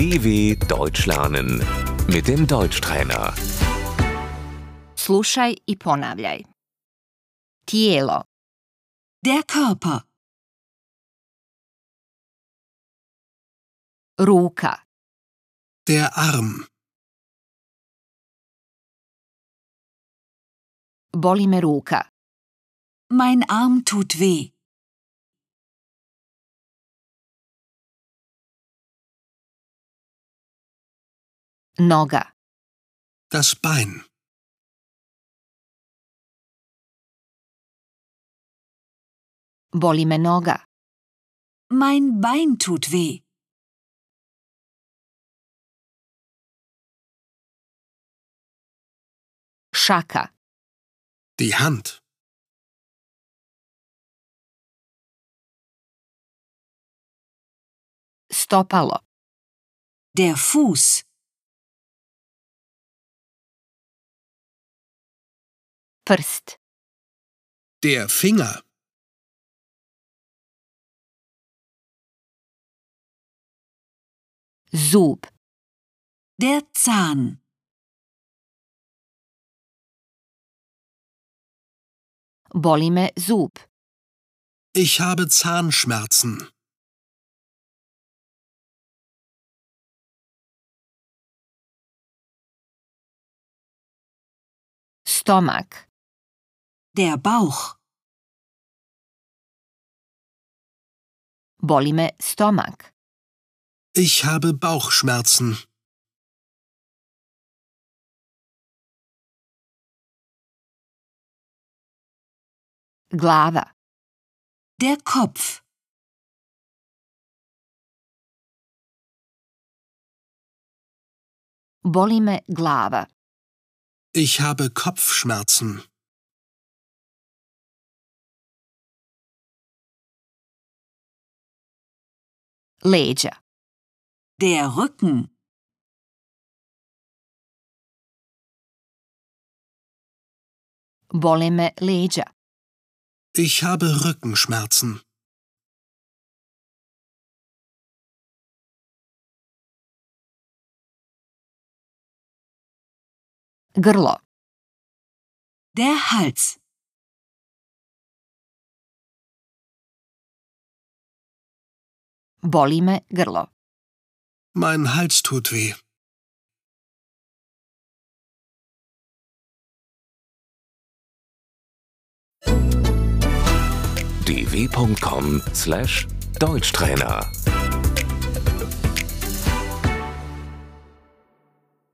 DW Deutsch lernen mit dem Deutschtrainer. Slušaj i ponavljaj. Tijelo, Der Körper, ruka, Der Arm. boli me ruka, mein Arm tut weh. Noga, Das Bein. boli me noga, Mein Bein tut weh. šaka, Die Hand. stopalo, Der Fuß, prst, Der Finger. zub, der Zahn, boli me zub, Ich habe Zahnschmerzen. stomak, der Bauch, boli me stomak, Ich habe Bauchschmerzen. glava, der Kopf, boli me glava, Ich habe Kopfschmerzen. Leđa, der Rücken, boli me leđa, Ich habe Rückenschmerzen. grlo, der Hals, boli me grlo. Mein Hals tut weh. dw.com/deutschtrainer